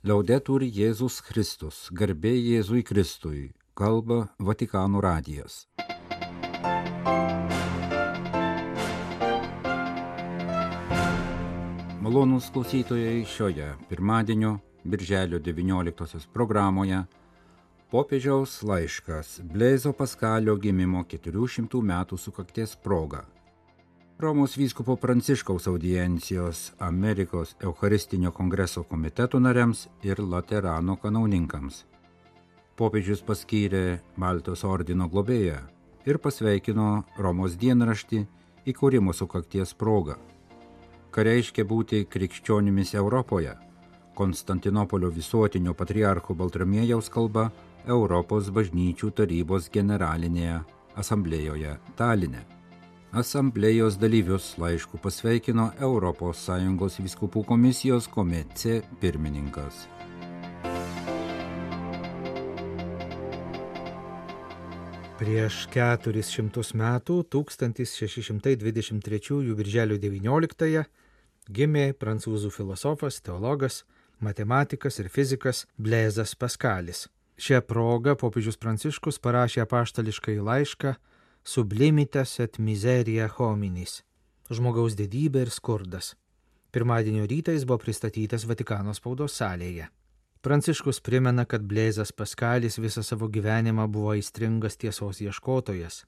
Liaudetur Jėzus Kristus, garbė Jėzui Kristui, kalba Vatikano radijas. Malonus klausytojai šioje pirmadienio, birželio 19 programoje popiežiaus laiškas Bleizo Paskalio gimimo 400 metų sukakties proga. Romos vyskupo Pranciškaus audiencijos Amerikos Eucharistinio kongreso komiteto nariams ir Laterano kanauninkams. Popiežius paskyrė Maltos ordino globėją ir pasveikino Romos dienraštį įkūrimo sukakties progą ką reiškia būti krikščionimis Europoje. Konstantinopolio visuotinio patriarcho Baltramiejaus kalba Europos bažnyčių tarybos generalinėje asamblėjoje Taline. Asamblėjos dalyvius laišku pasveikino ES viskupų komisijos komece pirmininkas. Prieš 400 metų, 1623 birželio 19-ąją, gimė prancūzų filosofas, teologas, matematikas ir fizikas Blezas Paskalis. Šią progą popiežius Pranciškus parašė apaštališkai laišką Sublimitas et miserija hominis - žmogaus didybė ir skurdas. Pirmadienio rytą jis buvo pristatytas Vatikano spaudos salėje. Pranciškus primena, kad Blėzas Paskalis visą savo gyvenimą buvo aistringas tiesos ieškotojas.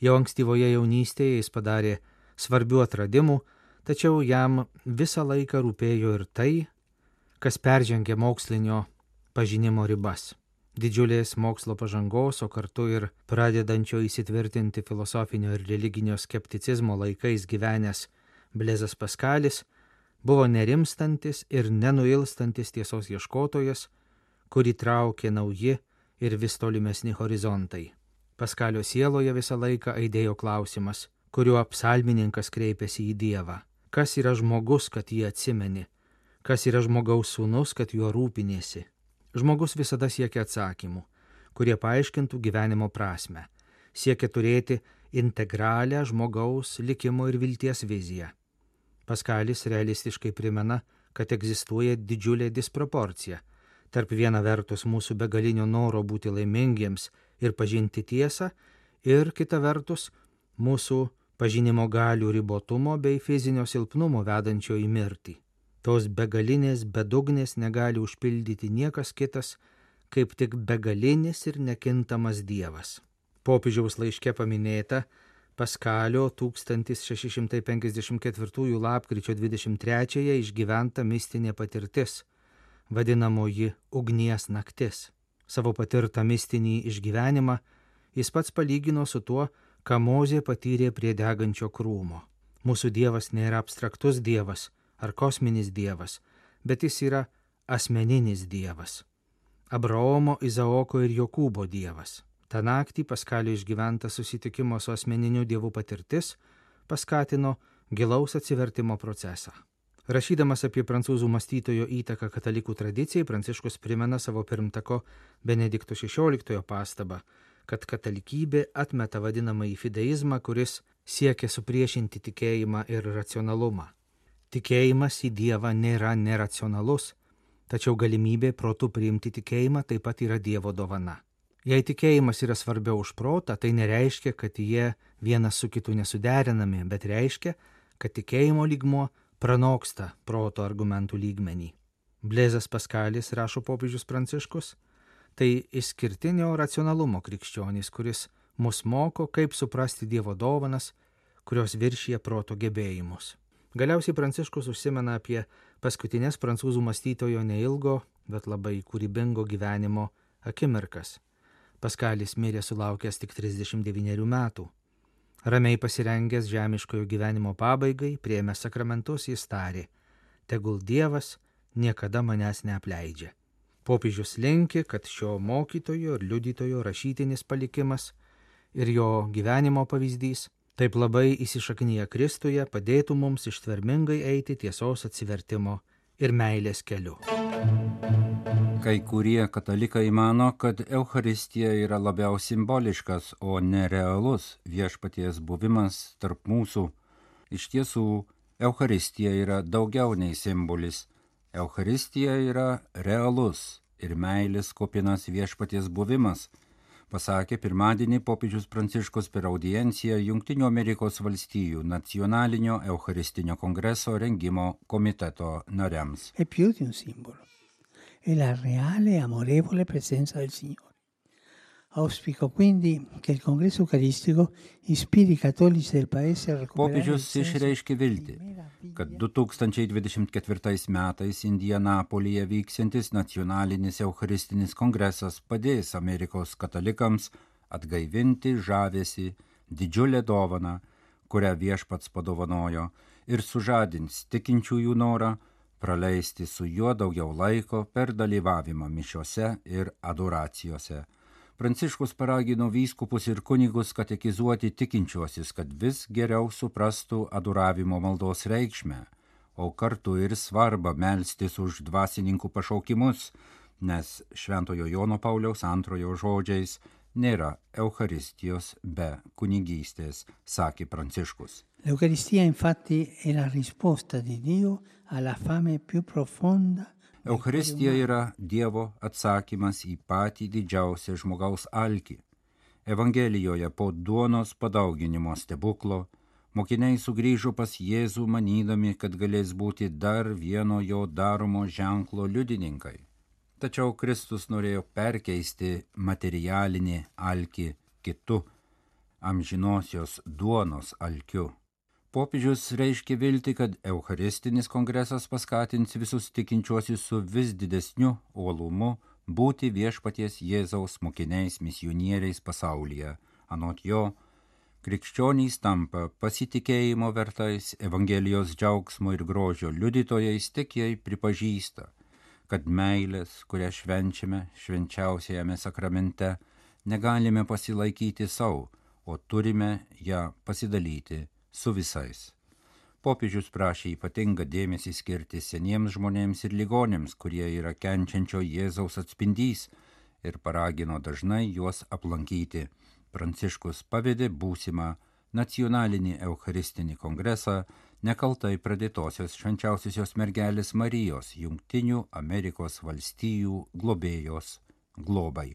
Jau ankstyvoje jaunystėje jis padarė svarbių atradimų, tačiau jam visą laiką rūpėjo ir tai, kas peržengė mokslinio pažinimo ribas. Didžiulės mokslo pažangos, o kartu ir pradedančio įsitvirtinti filosofinio ir religinio skepticizmo laikais gyvenęs Blėzas Paskalis buvo nerimstantis ir nenuilstantis tiesos ieškotojas, kurį traukė nauji ir vis tolimesni horizontai. Paskalio sieloje visą laiką aidėjo klausimas, kuriuo psalmininkas kreipėsi į Dievą. Kas yra žmogus, kad jį atsimeni? Kas yra žmogaus sūnus, kad juo rūpinėsi? Žmogus visada siekia atsakymų, kurie paaiškintų gyvenimo prasme. Siekia turėti integralią žmogaus likimo ir vilties viziją. Paskalis realistiškai primena, kad egzistuoja didžiulė disproporcija tarp viena vertus mūsų begalinio noro būti laimingiems ir pažinti tiesą ir kita vertus mūsų pažinimo galių ribotumo bei fizinio silpnumo vedančio į mirtį. Tos begalinės bedugnės negali užpildyti niekas kitas, kaip tik begalinis ir nekintamas Dievas. Popiežiaus laiške paminėta, Paskalio 1654 lapkričio 23-ąją išgyventa mistinė patirtis, vadinamoji ugnies naktis. Savo patirtą mistinį išgyvenimą jis pats palygino su tuo, ką Mozė patyrė prie degančio krūmo. Mūsų Dievas nėra abstraktus Dievas ar kosminis Dievas, bet jis yra asmeninis Dievas. Abraomo, Izaoko ir Jokūbo Dievas. Ta naktį Paskalio išgyventa susitikimo su asmeniniu dievu patirtis paskatino gilaus atsivertimo procesą. Rašydamas apie prancūzų mąstytojo įtaką katalikų tradicijai, Pranciškus primena savo pirmtako Benedikto XVI pastabą, kad katalikybė atmeta vadinamąjį fideizmą, kuris siekia supriešinti tikėjimą ir racionalumą. Tikėjimas į Dievą nėra neracionalus, tačiau galimybė protų priimti tikėjimą taip pat yra Dievo dovana. Jei tikėjimas yra svarbiau už protą, tai nereiškia, kad jie vienas su kitu nesuderinami, bet reiškia, kad tikėjimo lygmuo pranoksta proto argumentų lygmenį. Blėzas Paskalis, rašo popiežius Pranciškus, tai išskirtinio racionalumo krikščionys, kuris mus moko, kaip suprasti Dievo dovanas, kurios viršyje proto gebėjimus. Galiausiai Pranciškus užsimena apie paskutinės prancūzų mąstytojo neilgo, bet labai kūrybingo gyvenimo akimirkas Paskalis mirė sulaukęs tik 39 metų. Ramiai pasirengęs žemiškojo gyvenimo pabaigai, prieėmė sakramentus, jis tarė, tegul Dievas niekada manęs neapleidžia. Popiežius linki, kad šio mokytojo ir liudytojo rašytinis palikimas ir jo gyvenimo pavyzdys taip labai įsišaknyje Kristuje padėtų mums ištvermingai eiti tiesos atsivertimo ir meilės keliu. Kai kurie katalikai mano, kad Euharistija yra labiau simboliškas, o ne realus viešpaties buvimas tarp mūsų. Iš tiesų, Euharistija yra daugiau nei simbolis. Euharistija yra realus ir meilės kopinas viešpaties buvimas, pasakė pirmadienį popiežius Pranciškus per audienciją Junktinių Amerikos valstijų nacionalinio Eucharistinio kongreso rengimo komiteto nariams. È più di un simbolo, è la reale e amorevole presenza del Signore. Auspico quindi che il congresso eucaristico ispiri i cattolici del paese a recuperare Popiežius išreiškė viltį, kad 2024 metais Indianapolyje vyksiantis nacionalinis Eucharistinis kongresas padės Amerikos katalikams atgaivinti žavesi didžiulę dovaną, kurią viešpats padovanojo ir sužadins tikinčiųjų norą praleisti su juo daugiau laiko per dalyvavimą mišiose ir adoracijose. Pranciškus paragino vyskupus ir kunigus katekizuoti tikinčiuosius, kad vis geriau suprastų adoravimo maldos reikšmę, o kartu ir svarbą melstis už dvasininkų pašaukimus, nes Šventojo Jono Pauliaus antrojo žodžiais nėra Eucharistijos be kunigystės, sakė Pranciškus. L'Eucaristia infatti è la risposta di Dio alla fame più profonda Eucharistija yra Dievo atsakymas į patį didžiausią žmogaus alkį. Evangelijoje po duonos padauginimo stebuklo mokiniai sugrįžo pas Jėzų manydami, kad galės būti dar vieno jo daromo ženklo liudininkai. Tačiau Kristus norėjo perkeisti materialinį alkį kitu, amžinosios duonos alkiu. Popiežius reiškia vilti, kad Eucharistinis kongresas paskatins visus tikinčiuosius su vis didesniu uolumu būti viešpaties Jėzaus mokiniais misionieriais pasaulyje. Anot jo, krikščionys tampa pasitikėjimo vertais Evangelijos džiaugsmo ir grožio liudytojais tik jei pripažįsta, kad meilės, kurią švenčiame švenčiausiajame sakramente, negalime pasilaikyti savo, o turime ją pasidalyti su visais. Popiežius prašė ypatingą dėmesį skirti seniems žmonėms ir ligonėms, kurie yra kenčiančio Jėzaus atspindys ir paragino dažnai juos aplankyti. Pranciškus pavedė būsimą nacionalinį Eucharistinį kongresą nekaltai pradėtosios švenčiausiosios mergelės Marijos Junktinių Amerikos valstijų globėjos globai.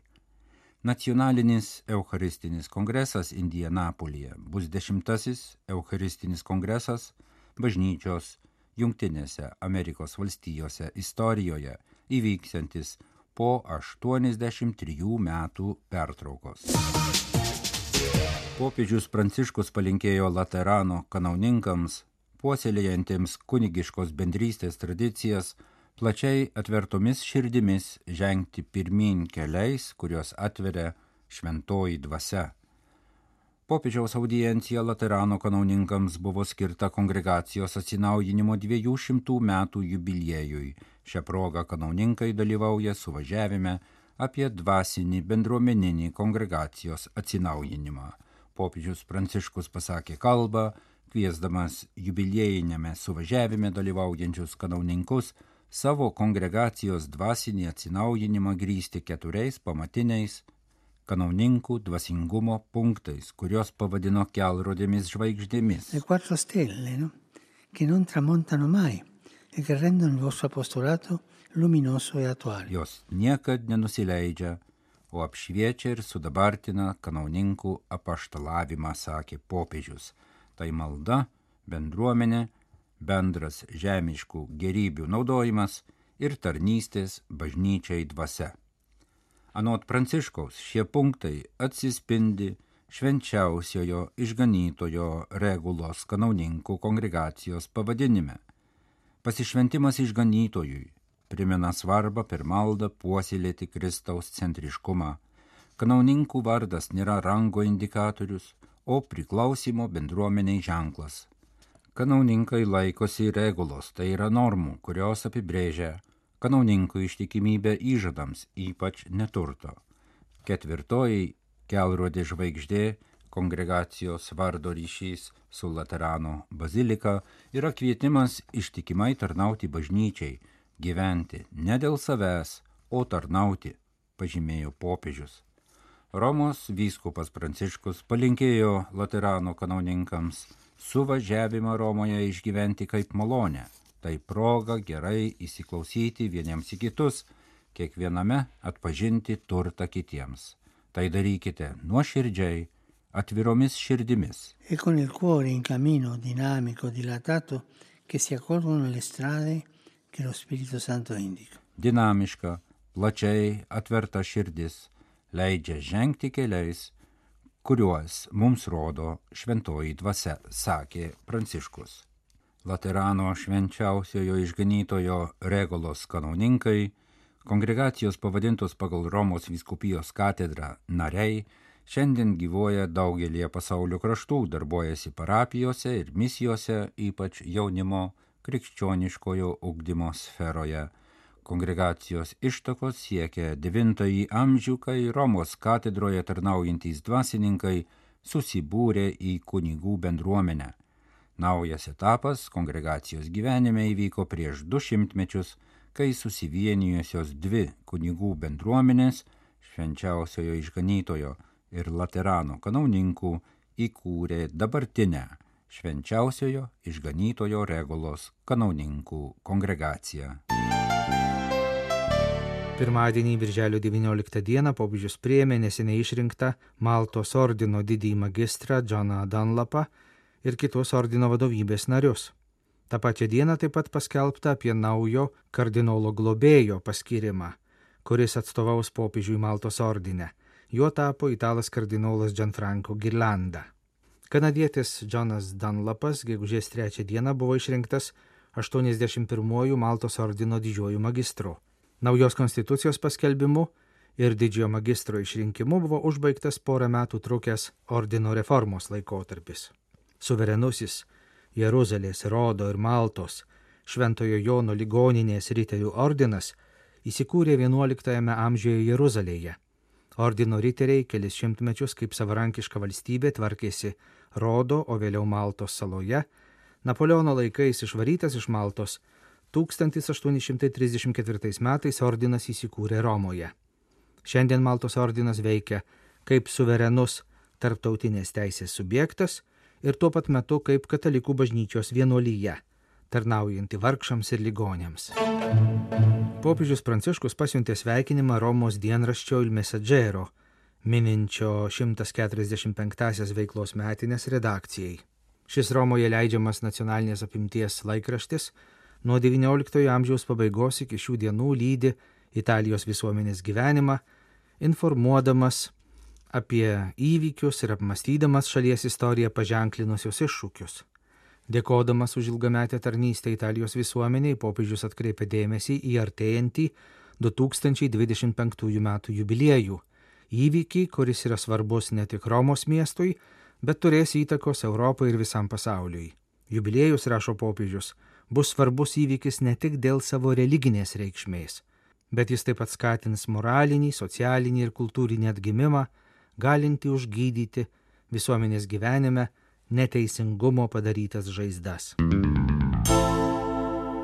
Nacionalinis Eucharistinis kongresas Indianapolyje bus dešimtasis Eucharistinis kongresas bažnyčios Junktinėse Amerikos valstijose istorijoje įvyksiantis po 83 metų pertraukos. Popiežius Pranciškus palinkėjo Laterano kanauninkams, puoselėjantiems kunigiškos bendrystės tradicijas, plačiai atvertomis širdimis žengti pirmin keliais, kuriuos atveria šventoji dvasia. Popiežiaus audiencija Laterano kanauninkams buvo skirta kongregacijos atsinaujinimo 200 metų jubiliejui. Šią progą kanauninkai dalyvauja suvažiavime apie dvasinį bendruomeninį kongregacijos atsinaujinimą. Popiežius Pranciškus pasakė kalbą, kviesdamas jubiliejinėme suvažiavime dalyvaujančius kanauninkus savo kongregacijos dvasinį atsinaujinimą grįsti keturiais pamatiniais kanauninkų dvasingumo punktais, kuriuos pavadino kelrodėmis žvaigždėmis. stelle, no? che non tramontano mai e che rendono il vostro apostolato luminoso e attuale. Jos niekad nenusileidžia, o apšviečia ir sudabartina kanauninkų apaštalavimą, sakė popiežius. Tai malda, bendruomenė, bendras žemiškų gerybių naudojimas ir tarnystės bažnyčiai dvasia. Anot Pranciškaus šie punktai atsispindi švenčiausiojo išganytojo regulos kanauninkų kongregacijos pavadinime. Pasišventimas išganytojui primena svarbą per maldą puoselėti Kristaus centriškumą. Kanauninkų vardas nėra rango indikatorius, o priklausimo bendruomeniai ženklas. Kanauninkai laikosi regulos, tai yra normų, kurios apibrėžia kanauninkų ištikimybę įžadams, ypač neturto. Ketvirtoji kelrodė žvaigždė kongregacijos vardo ryšys su Laterano bazilika yra kvietimas ištikimai tarnauti bažnyčiai, gyventi ne dėl savęs, o tarnauti, pažymėjo popiežius. Romos vyskupas Pranciškus palinkėjo Laterano kanauninkams suvažiavimą Romoje išgyventi kaip malonę, Tai proga gerai įsiklausyti vieniems į kitus, kiekviename atpažinti turtą kitiems. Tai darykite nuoširdžiai, atviromis širdimis. E con il cuore in cammino dinamico, dilatato, che si accorgono le strade che lo Spirito Santo indica. Dinamiška, plačiai atverta širdis leidžia žengti keliais, kuriuos mums rodo šventoji dvasia, sakė Pranciškus. Laterano švenčiausiojo išganytojo Regolos kanauninkai, kongregacijos pavadintos pagal Romos vyskupijos katedrą nariai, šiandien gyvoja daugelie pasaulio kraštų, darbuojasi parapijose ir misijose, ypač jaunimo krikščioniškojo ugdymo sferoje Kongregacijos ištakos siekia IX amžių, kai Romos katedroje tarnaujantys dvasininkai susibūrė į kunigų bendruomenę. Naujas etapas kongregacijos gyvenime įvyko prieš du šimtmečius, kai susivienijusios dvi kunigų bendruomenės švenčiausiojo išganytojo ir laterano kanauninkų įkūrė dabartinę švenčiausiojo išganytojo regulos kanauninkų kongregaciją. Pirmadienį, birželio 19 dieną, popiežius priėmė neseniai išrinktą Maltos ordino didįjį magistrą Džoną Dunlapą ir kitus ordino vadovybės narius. Ta pačia diena taip pat paskelbta apie naujo kardinolo globėjo paskirimą, kuris atstovaus popiežiui Maltos ordinę. Juo tapo italas kardinolas Gianfranco Girlanda. Kanadietis Džonas Dunlapas gegužės 3 dieną buvo išrinktas 81-ųjų Maltos ordino didžiuoju magistru. Naujos konstitucijos paskelbimu ir didžiojo magistro išrinkimu buvo užbaigtas porą metų trukęs ordino reformos laikotarpis. Suverenusis Jeruzalės, Rodo ir Maltos Šventojo Jono ligoninės riterių ordinas įsikūrė XI amžiuje Jeruzalėje. Ordino riteriai kelis šimtmečius kaip savarankiška valstybė tvarkėsi Rodo, o vėliau Maltos saloje. Napoleono laikais išvarytas iš Maltos 1834 metais ordinas įsikūrė Romoje. Šiandien Maltos ordinas veikia kaip suverenus tarptautinės teisės subjektas ir tuo pat metu kaip katalikų bažnyčios vienuolyje, tarnaujanti vargšams ir ligonėms. Popiežius Pranciškus pasiuntė sveikinimą Romos dienraščio Il Messaggero, mininčio 145-asias veiklos metinės redakcijai. Šis Romoje leidžiamas nacionalinės apimties laikraštis nuo XIX amžiaus pabaigos iki šių dienų lydi Italijos visuomenės gyvenimą, informuodamas apie įvykius ir apmastydamas šalies istoriją paženklinusius iššūkius. Dėkodamas už ilgametę tarnystę Italijos visuomeniai, popiežius atkreipė dėmesį į artėjantį 2025 m. jubiliejų - įvykį, kuris yra svarbus ne tik Romos miestui, bet turės įtakos Europai ir visam pasauliui. Jubiliejus, rašo popiežius, bus svarbus įvykis ne tik dėl savo religinės reikšmės, bet jis taip pat skatins moralinį, socialinį ir kultūrinį atgimimą, galinti užgydyti visuomenės gyvenime neteisingumo padarytas žaizdas.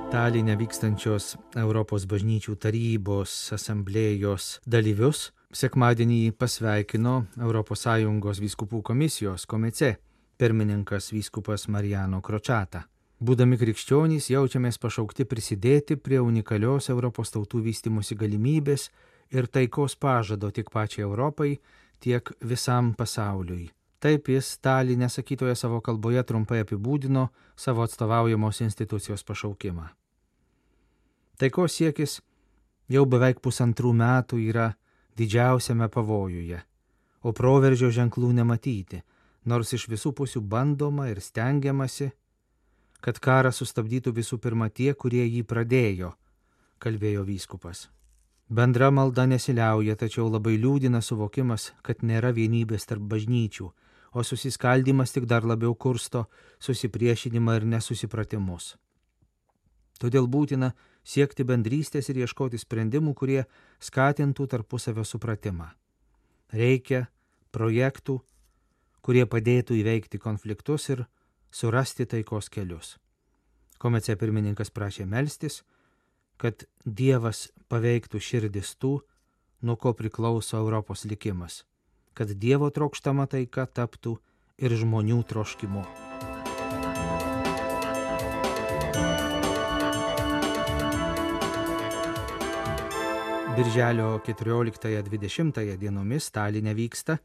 Talinė vykstančios Europos bažnyčių tarybos asamblėjos dalyvius sekmadienį pasveikino ES vyskupų komisijos komice pirmininkas vyskupas Marijano Kročata. Būdami krikščionys jaučiamės pašaukti prisidėti prie unikalios Europos tautų vystimosi galimybės ir taikos pažado tiek pačiai Europai, tiek visam pasauliui. Taip jis Talinė sakytoje savo kalboje trumpai apibūdino savo atstovaujamos institucijos pašaukimą. Taikos siekis jau beveik pusantrų metų yra didžiausiame pavojuje, o proveržio ženklų nematyti, nors iš visų pusių bandoma ir stengiamasi kad karą sustabdytų visų pirma tie, kurie jį pradėjo, kalbėjo vyskupas. Bendra malda nesiliauja, tačiau labai liūdina suvokimas, kad nėra vienybės tarp bažnyčių, o susiskaldimas tik dar labiau kursto susipriešinimą ir nesusipratimus. Todėl būtina siekti bendrystės ir ieškoti sprendimų, kurie skatintų tarpusavio supratimą. Reikia projektų, kurie padėtų įveikti konfliktus ir surasti taikos kelius. Komece pirmininkas prašė melstis, kad Dievas paveiktų širdis tų, nuo ko priklauso Europos likimas, kad Dievo trokštama taika taptų ir žmonių troškimu. Birželio 14-20 dienomis Stalinė vyksta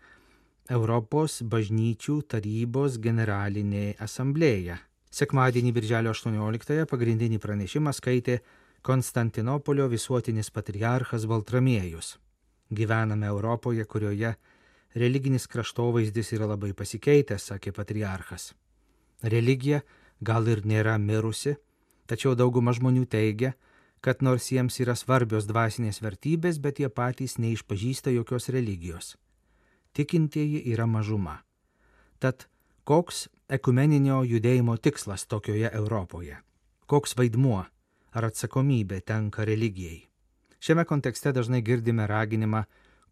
Europos bažnyčių tarybos generalinė asamblėja. Sekmadienį Birželio 18-ąją pagrindinį pranešimą skaitė Konstantinopolio visuotinis patriarchas Baltramiejus. Gyvename Europoje, kurioje religinis kraštovaizdis yra labai pasikeitęs, sakė patriarchas. Religija gal ir nėra mirusi, tačiau dauguma žmonių teigia, kad nors jiems yra svarbios dvasinės vertybės, bet jie patys neišpažįsta jokios religijos. Tikintieji yra mažuma. Tad koks ekumeninio judėjimo tikslas tokioje Europoje? Koks vaidmuo ar atsakomybė tenka religijai? Šiame kontekste dažnai girdime raginimą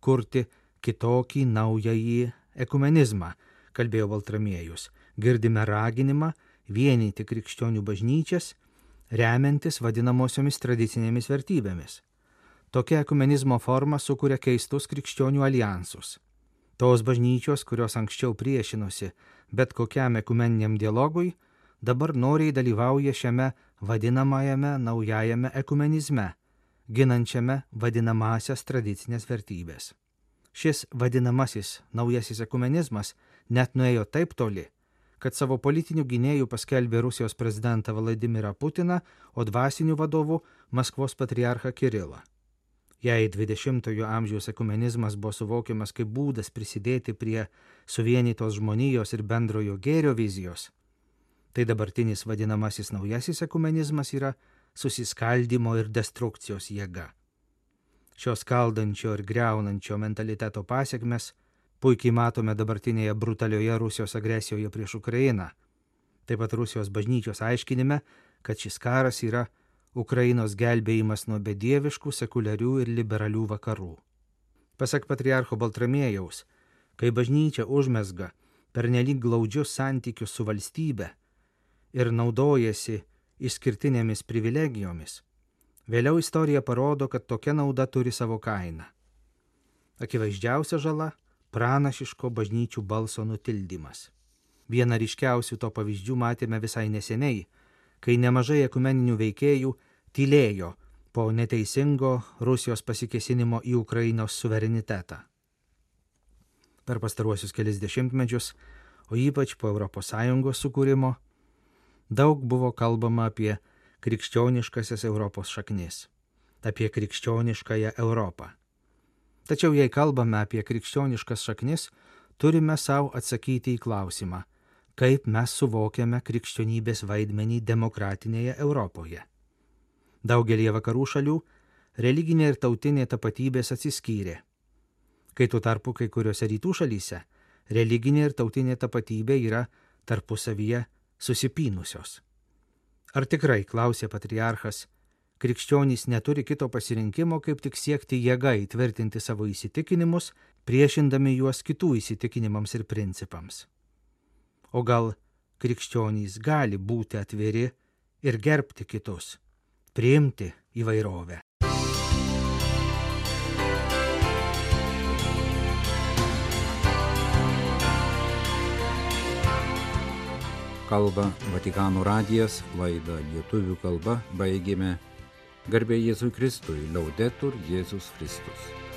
kurti kitokį naująjį ekumenizmą, kalbėjo Baltramiejus. Girdime raginimą vienyti krikščionių bažnyčias, remiantis vadinamosiomis tradicinėmis vertybėmis. Tokia ekumenizmo forma sukuria keistus krikščionių alijansus. Tos bažnyčios, kurios anksčiau priešinosi bet kokiam ekumeniniam dialogui, dabar noriai dalyvauja šiame vadinamajame naujajame ekumenizme, ginančiame vadinamasias tradicinės vertybės. Šis vadinamasis naujasis ekumenizmas net nuėjo taip toli, kad savo politinių gynėjų paskelbė Rusijos prezidentą Vladimirą Putiną, o dvasinių vadovų Maskvos patriarchą Kirilą. Jei 20-ojo amžiaus ekumenizmas buvo suvokiamas kaip būdas prisidėti prie suvienytos žmonijos ir bendrojo gėrio vizijos, tai dabartinis vadinamasis naujasis ekumenizmas yra susiskaldimo ir destrukcijos jėga. Šios kaldančio ir greunančio mentaliteto pasiekmes puikiai matome dabartinėje brutalioje Rusijos agresijoje prieš Ukrainą. Taip pat Rusijos bažnyčios aiškinime, kad šis karas yra Ukrainos gelbėjimas nuo bedieviškų, sekuliarių ir liberalių vakarų. Pasak patriarcho Baltramėjaus, kai bažnyčia užmesga per nelik glaudžius santykius su valstybe ir naudojasi išskirtinėmis privilegijomis, vėliau istorija parodo, kad tokia nauda turi savo kainą. Akivaizdžiausia žala - pranašiško bažnyčių balso nutildymas. Vieną ryškiausių to pavyzdžių matėme visai neseniai kai nemažai ekumeninių veikėjų tylėjo po neteisingo Rusijos pasikesinimo į Ukrainos suverenitetą. Per pastaruosius kelis dešimtmečius, o ypač po ES sukūrimo, daug buvo kalbama apie krikščioniškasias Europos šaknis, apie krikščioniškąją Europą. Tačiau jei kalbame apie krikščioniškas šaknis, turime savo atsakyti į klausimą, kaip mes suvokiame krikščionybės vaidmenį demokratinėje Europoje. Daugelie vakarų šalių religinė ir tautinė tapatybės atsiskyrė, kai tuo tarpu kai kuriuose rytų šalyse religinė ir tautinė tapatybė yra tarpusavyje susipynusios. Ar tikrai, klausė patriarchas, krikščionys neturi kito pasirinkimo, kaip tik siekti jėga įtvirtinti savo įsitikinimus, priešindami juos kitų įsitikinimams ir principams. O gal krikščionys gali būti atviri ir gerbti kitus, priimti įvairovę. Kalba Vatikano radijas, laida lietuvių kalba baigėme. Garbė Jėzui Kristui, laudetur Jėzus Kristus.